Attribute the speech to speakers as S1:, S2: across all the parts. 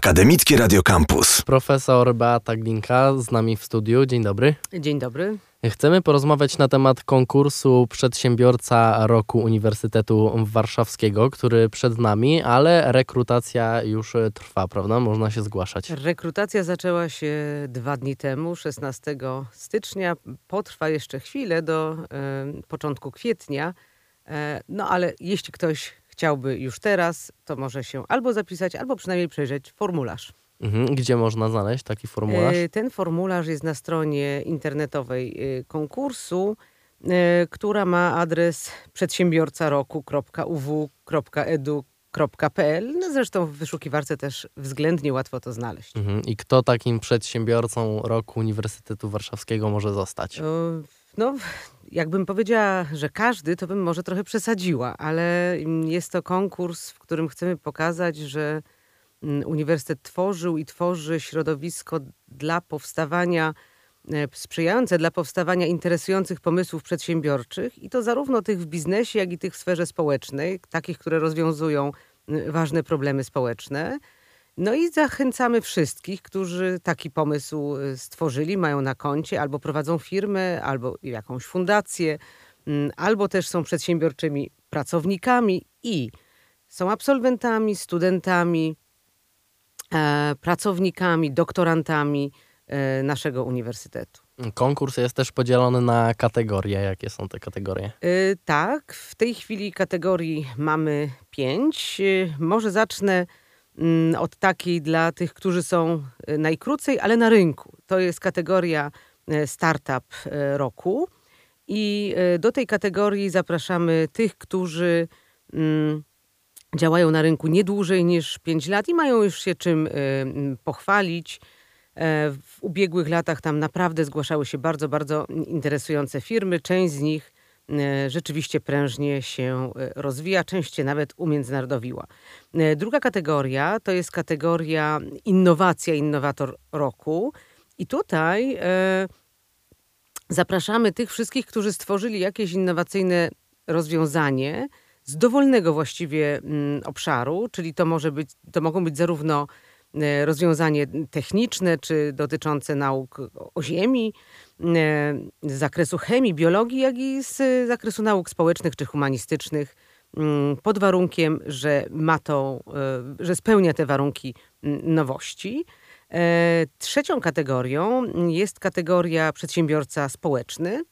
S1: Akademickie Radio Campus.
S2: Profesor Beata Glinka z nami w studiu. Dzień dobry.
S3: Dzień dobry.
S2: Chcemy porozmawiać na temat konkursu Przedsiębiorca Roku Uniwersytetu Warszawskiego, który przed nami, ale rekrutacja już trwa, prawda? Można się zgłaszać.
S3: Rekrutacja zaczęła się dwa dni temu, 16 stycznia. Potrwa jeszcze chwilę do e, początku kwietnia. E, no ale jeśli ktoś chciałby już teraz, to może się albo zapisać, albo przynajmniej przejrzeć formularz.
S2: Mhm. Gdzie można znaleźć taki formularz?
S3: E, ten formularz jest na stronie internetowej e, konkursu, e, która ma adres przedsiębiorcaroku.uw.edu.pl. No zresztą w wyszukiwarce też względnie łatwo to znaleźć.
S2: Mhm. I kto takim przedsiębiorcą roku Uniwersytetu Warszawskiego może zostać?
S3: No, jakbym powiedziała, że każdy, to bym może trochę przesadziła, ale jest to konkurs, w którym chcemy pokazać, że mm, uniwersytet tworzył i tworzy środowisko dla powstawania, e, sprzyjające dla powstawania interesujących pomysłów przedsiębiorczych i to zarówno tych w biznesie, jak i tych w sferze społecznej, takich, które rozwiązują ważne problemy społeczne. No i zachęcamy wszystkich, którzy taki pomysł y, stworzyli, mają na koncie, albo prowadzą firmę, albo jakąś fundację, mm, albo też są przedsiębiorczymi pracownikami i są absolwentami, studentami, e, pracownikami, doktorantami e, naszego uniwersytetu.
S2: Konkurs jest też podzielony na kategorie. Jakie są te kategorie? E,
S3: tak, w tej chwili kategorii mamy pięć. Może zacznę od takiej dla tych, którzy są e, najkrócej, ale na rynku. To jest kategoria e, startup e, roku. I do tej kategorii zapraszamy tych, którzy mm, działają na rynku nie dłużej niż 5 lat i mają już się czym pochwalić. W ubiegłych latach tam naprawdę zgłaszały się bardzo, bardzo interesujące firmy. Część z nich rzeczywiście prężnie się e, rozwija, częściej nawet umiędzynarodowiła. E, druga kategoria to jest kategoria innowacja, innowator roku. I tutaj zapraszamy tych wszystkich, którzy stworzyli jakieś innowacyjne rozwiązanie z dowolnego właściwie mm, obszaru, czyli to, może być, to mogą być zarówno E, rozwiązanie techniczne czy dotyczące nauk o Ziemi, e, z zakresu chemii, biologii, jak i z zakresu nauk społecznych czy humanistycznych, mm, pod warunkiem, że ma to, e, że spełnia te warunki mm, nowości. Trzecią kategorią jest kategoria przedsiębiorca społeczny.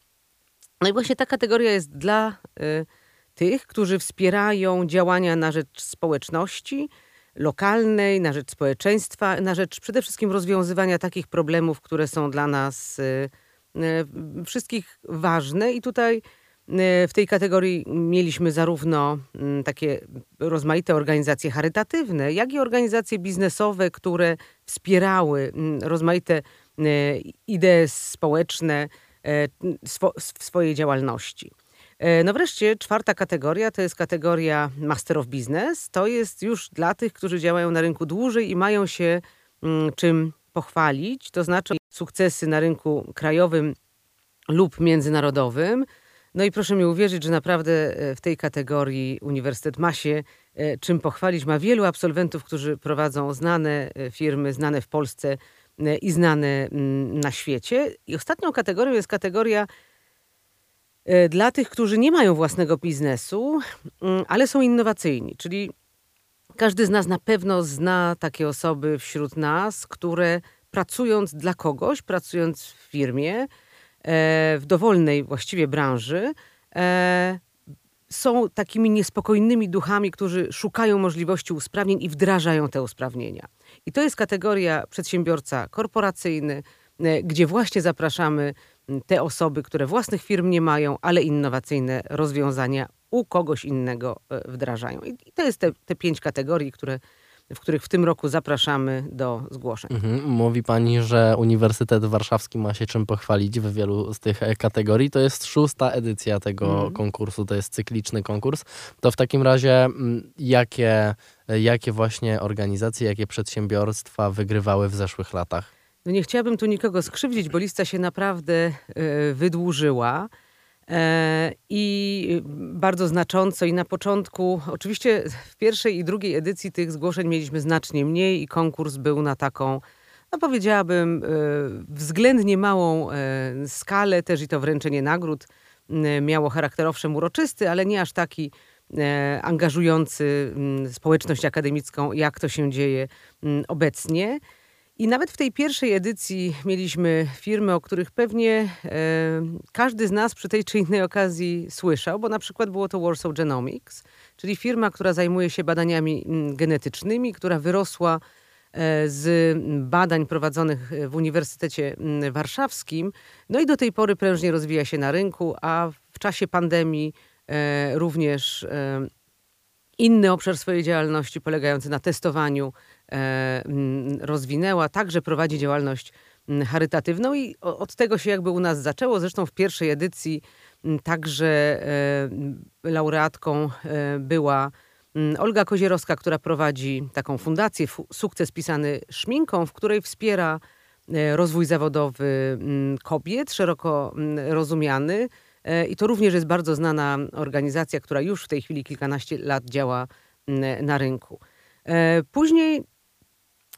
S3: No i właśnie ta kategoria jest dla tych, którzy wspierają działania na rzecz społeczności, lokalnej, na rzecz społeczeństwa, na rzecz przede wszystkim rozwiązywania takich problemów, które są dla nas y, wszystkich ważne. I tutaj y, w tej kategorii mieliśmy zarówno mm, takie rozmaite organizacje charytatywne, jak i organizacje biznesowe, które wspierały mm, rozmaite idee społeczne w swojej działalności. E, no wreszcie czwarta kategoria to jest kategoria Master of Business. To jest już dla tych, którzy działają na rynku dłużej i mają się mm, czym pochwalić, to znaczy sukcesy na rynku krajowym lub międzynarodowym. No i proszę mi uwierzyć, że naprawdę e, w tej kategorii uniwersytet ma się e, czym pochwalić. Ma wielu absolwentów, którzy prowadzą znane firmy, znane w Polsce i znane mm, na świecie. I ostatnią kategorią jest kategoria E, dla tych, którzy nie mają własnego biznesu, mm, ale są innowacyjni. Czyli każdy z nas na pewno zna takie osoby wśród nas, które pracując dla kogoś, pracując w firmie, e, w dowolnej właściwie branży, e, są takimi niespokojnymi duchami, którzy szukają możliwości usprawnień i wdrażają te usprawnienia. I to jest kategoria przedsiębiorca korporacyjny, gdzie właśnie zapraszamy te osoby, które własnych firm nie mają, ale innowacyjne rozwiązania u kogoś innego e, wdrażają. I to jest te, te pięć kategorii, które w których w tym roku zapraszamy do zgłoszeń.
S2: Mhm. Mówi Pani, że Uniwersytet Warszawski ma się czym pochwalić w wielu z tych e, kategorii. To jest szósta edycja tego mhm. konkursu, to jest cykliczny konkurs. To w takim razie mm, jakie, e, jakie właśnie organizacje, jakie przedsiębiorstwa wygrywały w zeszłych latach?
S3: No nie chciałabym tu nikogo skrzywdzić, bo lista się naprawdę y, wydłużyła. E, I bardzo znacząco i na początku, oczywiście w pierwszej i drugiej edycji tych zgłoszeń mieliśmy znacznie mniej i konkurs był na taką, no powiedziałabym, e, względnie małą e, skalę, też i to wręczenie nagród miało charakter owszem uroczysty, ale nie aż taki angażujący społeczność akademicką, jak to się dzieje obecnie. I nawet w tej pierwszej edycji mieliśmy firmy, o których pewnie e, każdy z nas przy tej czy innej okazji słyszał, bo na przykład było to Warsaw Genomics, czyli firma, która zajmuje się badaniami m, genetycznymi, która wyrosła e, z badań prowadzonych w Uniwersytecie m, Warszawskim. No i do tej pory prężnie rozwija się na rynku, a w czasie pandemii e, również e, inny obszar swojej działalności polegający na testowaniu mm, rozwinęła, także prowadzi działalność charytatywną i od tego się jakby u nas zaczęło. Zresztą w pierwszej edycji także e, laureatką e, była Olga Kozierowska, która prowadzi taką fundację Sukces pisany szminką, w której wspiera rozwój zawodowy kobiet, szeroko rozumiany. I to również jest bardzo znana organizacja, która już w tej chwili kilkanaście lat działa na rynku. Później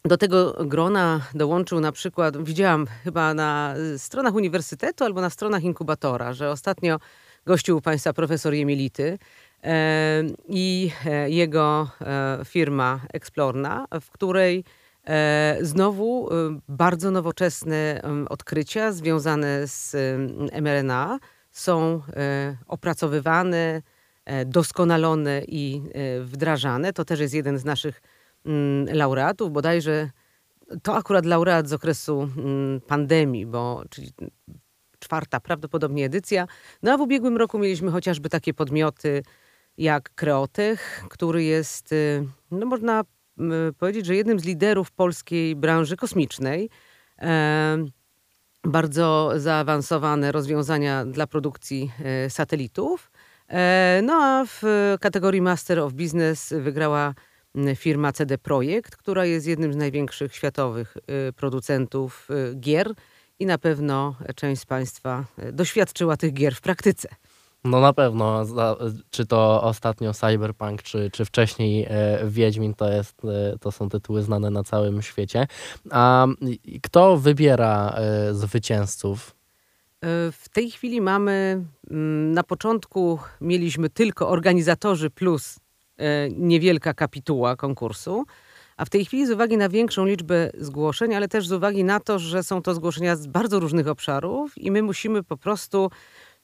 S3: do tego grona dołączył na przykład, widziałam chyba na stronach uniwersytetu albo na stronach inkubatora, że ostatnio gościł Państwa profesor Jemility e, i e, jego e, firma Explorna, w której znowu bardzo nowoczesne odkrycia związane z mRNA są opracowywane, doskonalone i wdrażane. To też jest jeden z naszych laureatów, bodajże to akurat laureat z okresu mm, pandemii, bo czyli czwarta prawdopodobnie edycja. No a w ubiegłym roku mieliśmy chociażby takie podmioty jak Kreotech, który jest, y, no można powiedzieć, że jednym z liderów polskiej branży kosmicznej. E, bardzo zaawansowane rozwiązania dla produkcji e, satelitów. E, no a w kategorii Master of Business wygrała firma CD Projekt, która jest jednym z największych światowych y, producentów y, gier i na pewno część z Państwa y, doświadczyła tych gier w praktyce.
S2: No na pewno, czy to ostatnio Cyberpunk, czy, czy wcześniej e, Wiedźmin, to, jest, e, to są tytuły znane na całym świecie. A kto wybiera e, zwycięzców?
S3: W tej chwili mamy, mm, na początku mieliśmy tylko organizatorzy plus niewielka kapituła konkursu. A w tej chwili z uwagi na większą liczbę zgłoszeń, ale też z uwagi na to, że są to zgłoszenia z bardzo różnych obszarów i my musimy po prostu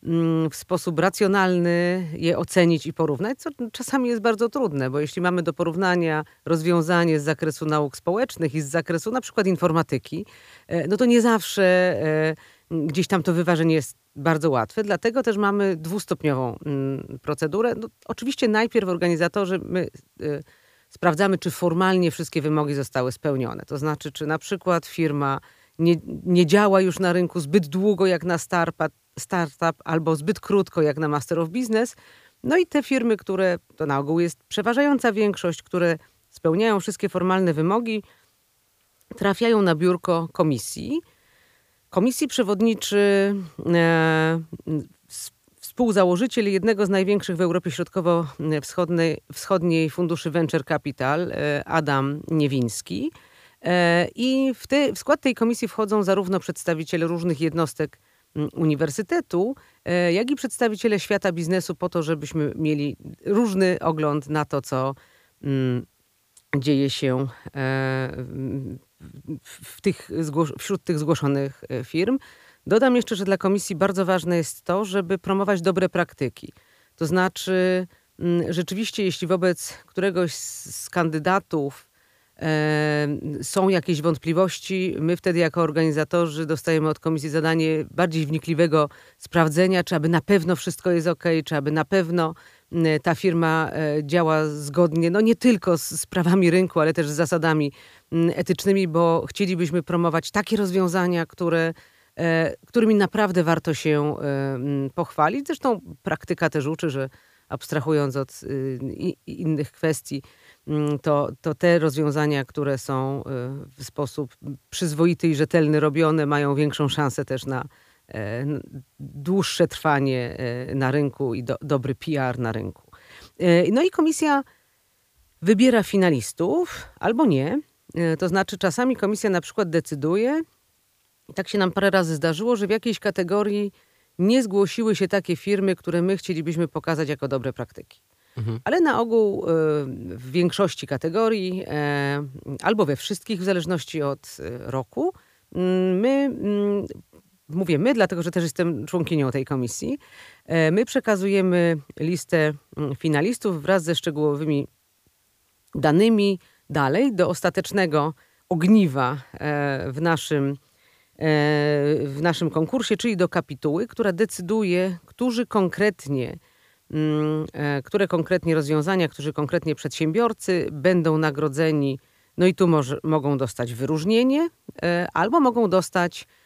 S3: mm, w sposób racjonalny je ocenić i porównać, co czasami jest bardzo trudne, bo jeśli mamy do porównania rozwiązanie z zakresu nauk społecznych i z zakresu na przykład informatyki, e, no to nie zawsze e, gdzieś tam to wyważenie jest bardzo łatwe. Dlatego też mamy dwustopniową mm, procedurę. No, oczywiście najpierw organizatorzy my y, sprawdzamy, czy formalnie wszystkie wymogi zostały spełnione. To znaczy, czy na przykład firma nie, nie działa już na rynku zbyt długo jak na startup, startup albo zbyt krótko jak na Master of Business. No i te firmy, które to na ogół jest przeważająca większość, które spełniają wszystkie formalne wymogi, trafiają na biurko komisji Komisji przewodniczy e, współzałożyciel jednego z największych w Europie Środkowo-Wschodniej wschodniej funduszy Venture Capital, e, Adam Niewiński. E, I w, te, w skład tej komisji wchodzą zarówno przedstawiciele różnych jednostek uniwersytetu, jak i przedstawiciele świata biznesu, po to, żebyśmy mieli różny ogląd na to, co dzieje się w tych, wśród tych zgłoszonych e, firm. Dodam jeszcze, że dla komisji bardzo ważne jest to, żeby promować dobre praktyki. To znaczy, mm, rzeczywiście, jeśli wobec któregoś z kandydatów e, są jakieś wątpliwości, my wtedy jako organizatorzy dostajemy od komisji zadanie bardziej wnikliwego sprawdzenia, czy aby na pewno wszystko jest ok, czy aby na pewno ta firma e, działa zgodnie, no nie tylko z, prawami rynku, ale też z zasadami etycznymi, bo chcielibyśmy promować takie rozwiązania, które e, którymi naprawdę warto się e, pochwalić. Zresztą praktyka też uczy, że abstrahując od y, innych kwestii, to, to te rozwiązania, które są w sposób przyzwoity i rzetelny robione, mają większą szansę też na dłuższe trwanie na rynku i do, dobry PR na rynku. No i komisja wybiera finalistów albo nie. To znaczy czasami komisja na przykład decyduje, i tak się nam parę razy zdarzyło, że w jakiejś kategorii nie zgłosiły się takie firmy, które my chcielibyśmy pokazać jako dobre praktyki. Mhm. Ale na ogół e, w większości kategorii, e, albo we wszystkich, w zależności od e, roku, mm, my, mm, mówię my, dlatego że też jestem członkinią tej komisji, my przekazujemy listę mm, finalistów wraz ze szczegółowymi danymi dalej do ostatecznego ogniwa w naszym w naszym konkursie, czyli do kapituły, która decyduje, którzy konkretnie, mm, e, które konkretnie rozwiązania, którzy konkretnie przedsiębiorcy będą nagrodzeni. No i tu może, mogą dostać wyróżnienie, e, albo mogą dostać E,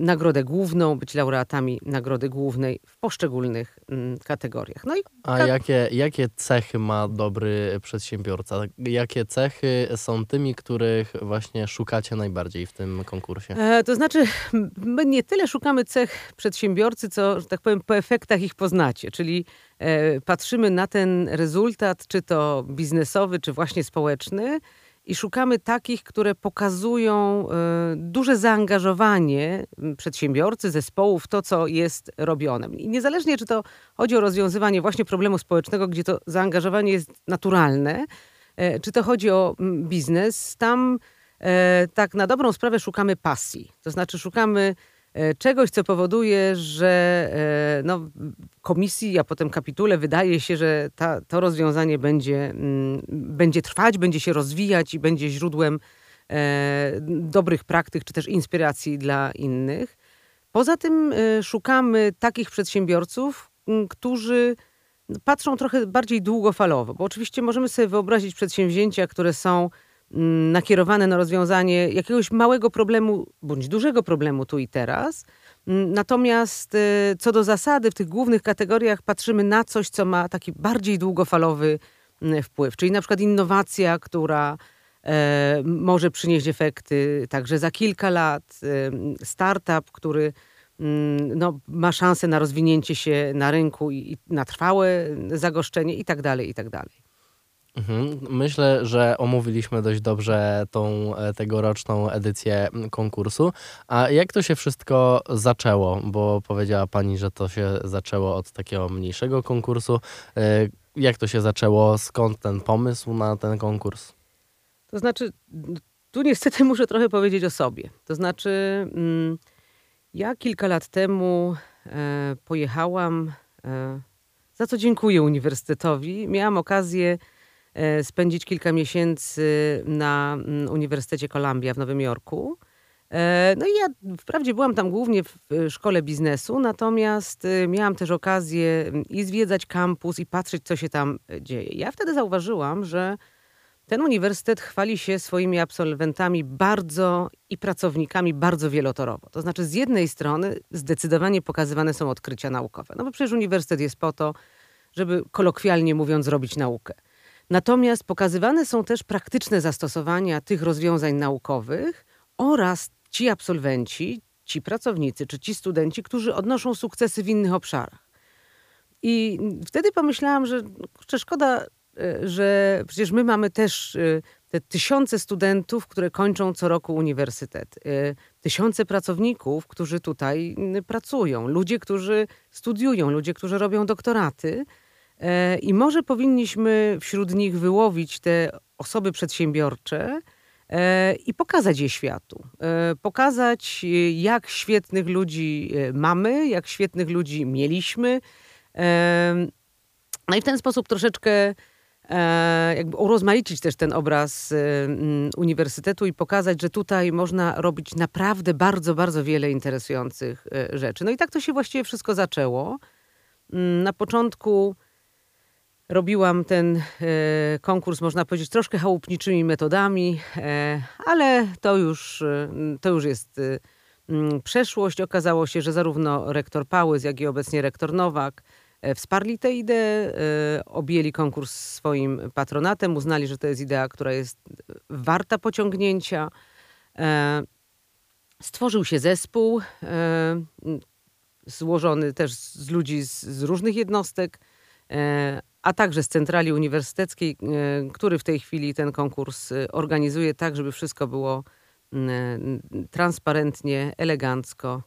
S3: nagrodę główną, być laureatami nagrody głównej w poszczególnych mm, kategoriach. No
S2: i A jakie, jakie cechy ma dobry przedsiębiorca? Jakie cechy są tymi, których właśnie szukacie najbardziej w tym konkursie?
S3: E, to znaczy, my nie tyle szukamy cech przedsiębiorcy, co, że tak powiem, po efektach ich poznacie, czyli e, patrzymy na ten rezultat, czy to biznesowy, czy właśnie społeczny, i szukamy takich, które pokazują y, duże zaangażowanie przedsiębiorcy, zespołów w to, co jest robione. I niezależnie, czy to chodzi o rozwiązywanie właśnie problemu społecznego, gdzie to zaangażowanie jest naturalne, y, czy to chodzi o biznes, tam y, tak na dobrą sprawę szukamy pasji. To znaczy szukamy E, czegoś, co powoduje, że e, no, komisji, a potem kapitule wydaje się, że ta, to rozwiązanie będzie, mm, będzie trwać, będzie się rozwijać i będzie źródłem e, dobrych praktyk czy też inspiracji dla innych. Poza tym szukamy takich przedsiębiorców, którzy patrzą trochę bardziej długofalowo, bo oczywiście możemy sobie wyobrazić przedsięwzięcia, które są nakierowane na rozwiązanie jakiegoś małego problemu bądź dużego problemu tu i teraz. Mm, natomiast y, co do zasady, w tych głównych kategoriach patrzymy na coś, co ma taki bardziej długofalowy mm, wpływ, czyli na przykład innowacja, która e, może przynieść efekty także za kilka lat, e, startup, który no, ma szansę na rozwinięcie się na rynku i, i na trwałe zagoszczenie i tak
S2: Myślę, że omówiliśmy dość dobrze tą e, tegoroczną edycję konkursu. A jak to się wszystko zaczęło? Bo powiedziała Pani, że to się zaczęło od takiego mniejszego konkursu. E, jak to się zaczęło? Skąd ten pomysł na ten konkurs?
S3: To znaczy, tu niestety muszę trochę powiedzieć o sobie. To znaczy, mm, ja kilka lat temu e, pojechałam, za co dziękuję Uniwersytetowi. Miałam okazję spędzić kilka miesięcy na mm, Uniwersytecie Columbia w Nowym Jorku. E, no i ja wprawdzie byłam tam głównie w szkole biznesu, natomiast e, miałam też okazję mm, i zwiedzać kampus i patrzeć, co się tam dzieje. Ja wtedy zauważyłam, że ten uniwersytet chwali się swoimi absolwentami bardzo i pracownikami bardzo wielotorowo. To znaczy, z jednej strony zdecydowanie pokazywane są odkrycia naukowe. No bo przecież uniwersytet jest po to, żeby kolokwialnie mówiąc, robić naukę. Natomiast pokazywane są też praktyczne zastosowania tych rozwiązań naukowych oraz ci absolwenci, ci pracownicy czy ci studenci, którzy odnoszą sukcesy w innych obszarach. I wtedy pomyślałam, że kurczę, szkoda, e, że przecież my mamy też e, te tysiące studentów, które kończą co roku uniwersytet, e, tysiące pracowników, którzy tutaj pracują, ludzie, którzy studiują, ludzie, którzy robią doktoraty. E, I może powinniśmy wśród nich wyłowić te osoby przedsiębiorcze e, i pokazać je światu. E, pokazać, jak świetnych ludzi mamy, jak świetnych ludzi mieliśmy. No i w ten sposób troszeczkę jakby urozmaicić też ten obraz uniwersytetu i pokazać, że tutaj można robić naprawdę bardzo, bardzo wiele interesujących rzeczy. No i tak to się właściwie wszystko zaczęło. Mm, na początku Robiłam ten e, konkurs, można powiedzieć, troszkę chałupniczymi metodami, e, ale to już, e, to już jest przeszłość. Okazało się, że zarówno rektor Pałys, jak i obecnie rektor Nowak wsparli tę ideę, objęli konkurs swoim patronatem, uznali, że to jest idea, która jest warta pociągnięcia. Stworzył się zespół złożony też z ludzi z, różnych jednostek, a także z centrali uniwersyteckiej, e, który w tej chwili ten konkurs e, organizuje tak, żeby wszystko było mm, e, transparentnie, elegancko,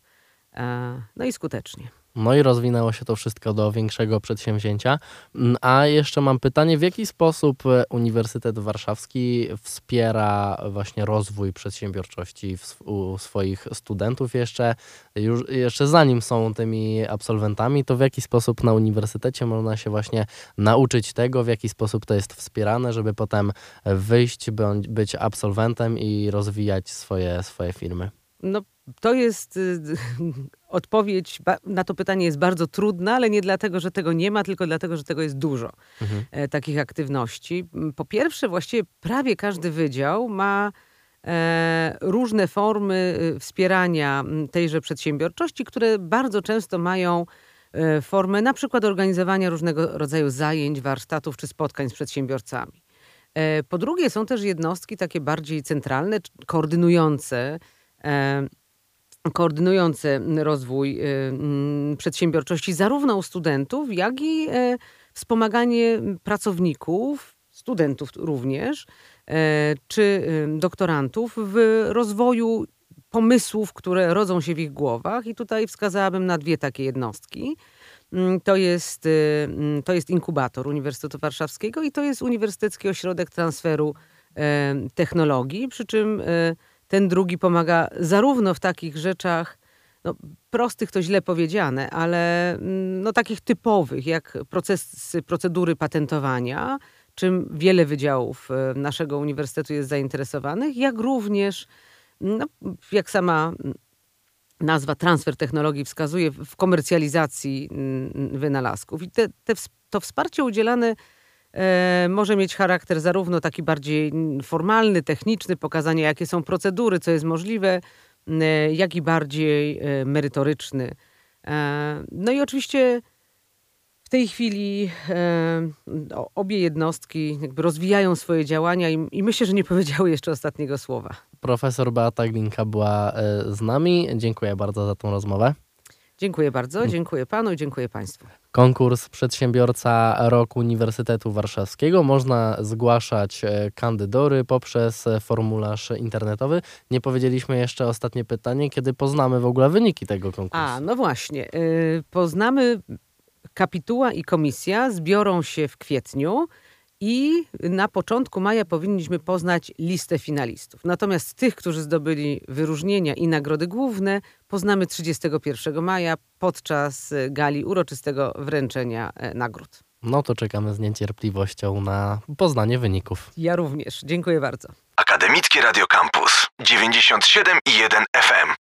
S3: no i skutecznie.
S2: No i rozwinęło się to wszystko do większego przedsięwzięcia. Mm, A jeszcze mam pytanie, w jaki sposób e, Uniwersytet Warszawski wspiera właśnie rozwój przedsiębiorczości u swoich studentów jeszcze, już, jeszcze zanim są tymi absolwentami, to w jaki sposób na uniwersytecie można się właśnie nauczyć tego, w jaki sposób to jest wspierane, żeby potem wyjść, być absolwentem i rozwijać swoje, swoje firmy.
S3: No, to jest y, odpowiedź na to pytanie jest bardzo trudna, ale nie dlatego, że tego nie ma, tylko dlatego, że tego jest dużo
S2: Mhm.
S3: e, takich aktywności. M, Po pierwsze, właściwie prawie każdy wydział ma e, różne formy y, wspierania m, tejże przedsiębiorczości, które bardzo często mają e, formę na przykład organizowania różnego rodzaju zajęć, warsztatów czy spotkań z przedsiębiorcami. E, Po drugie, są też jednostki takie bardziej centralne, koordynujące koordynujące rozwój y, przedsiębiorczości zarówno u studentów, jak i e, wspomaganie pracowników, studentów również, e, czy y, doktorantów w rozwoju pomysłów, które rodzą się w ich głowach. I tutaj wskazałabym na dwie takie jednostki. Mm, To jest, y, mm, to jest inkubator Uniwersytetu Warszawskiego i to jest Uniwersytecki Ośrodek Transferu Technologii, przy czym ten drugi pomaga zarówno w takich rzeczach, no, prostych to źle powiedziane, ale mm, no, takich typowych, jak procesy, procedury patentowania, czym wiele wydziałów e, naszego uniwersytetu jest zainteresowanych, jak również, no, jak sama nazwa transfer technologii wskazuje, w komercjalizacji mm, wynalazków. I te, te, to wsparcie udzielane może mieć charakter zarówno taki bardziej formalny, techniczny, pokazanie jakie są procedury, co jest możliwe, e, jak i bardziej e, merytoryczny. E, no i oczywiście w tej chwili e, obie jednostki jakby rozwijają swoje działania i, i myślę, że nie powiedziały jeszcze ostatniego słowa.
S2: Profesor Beata Glinka była e, z nami. Dziękuję bardzo za tą rozmowę.
S3: Dziękuję bardzo, dziękuję panu i dziękuję państwu.
S2: Konkurs Przedsiębiorca Roku Uniwersytetu Warszawskiego. Można zgłaszać e, kandydory poprzez formularz internetowy. Nie powiedzieliśmy jeszcze ostatnie pytanie, kiedy poznamy w ogóle wyniki tego konkursu.
S3: A, no właśnie. y, Poznamy, kapituła i komisja zbiorą się w kwietniu i na początku maja powinniśmy poznać listę finalistów. Natomiast tych, którzy zdobyli wyróżnienia i nagrody główne, poznamy 31 maja podczas y, gali uroczystego wręczenia e, nagród.
S2: No to czekamy z niecierpliwością na poznanie wyników.
S3: Ja również. Dziękuję bardzo.
S1: Akademickie Radio Campus 97 i 1 FM.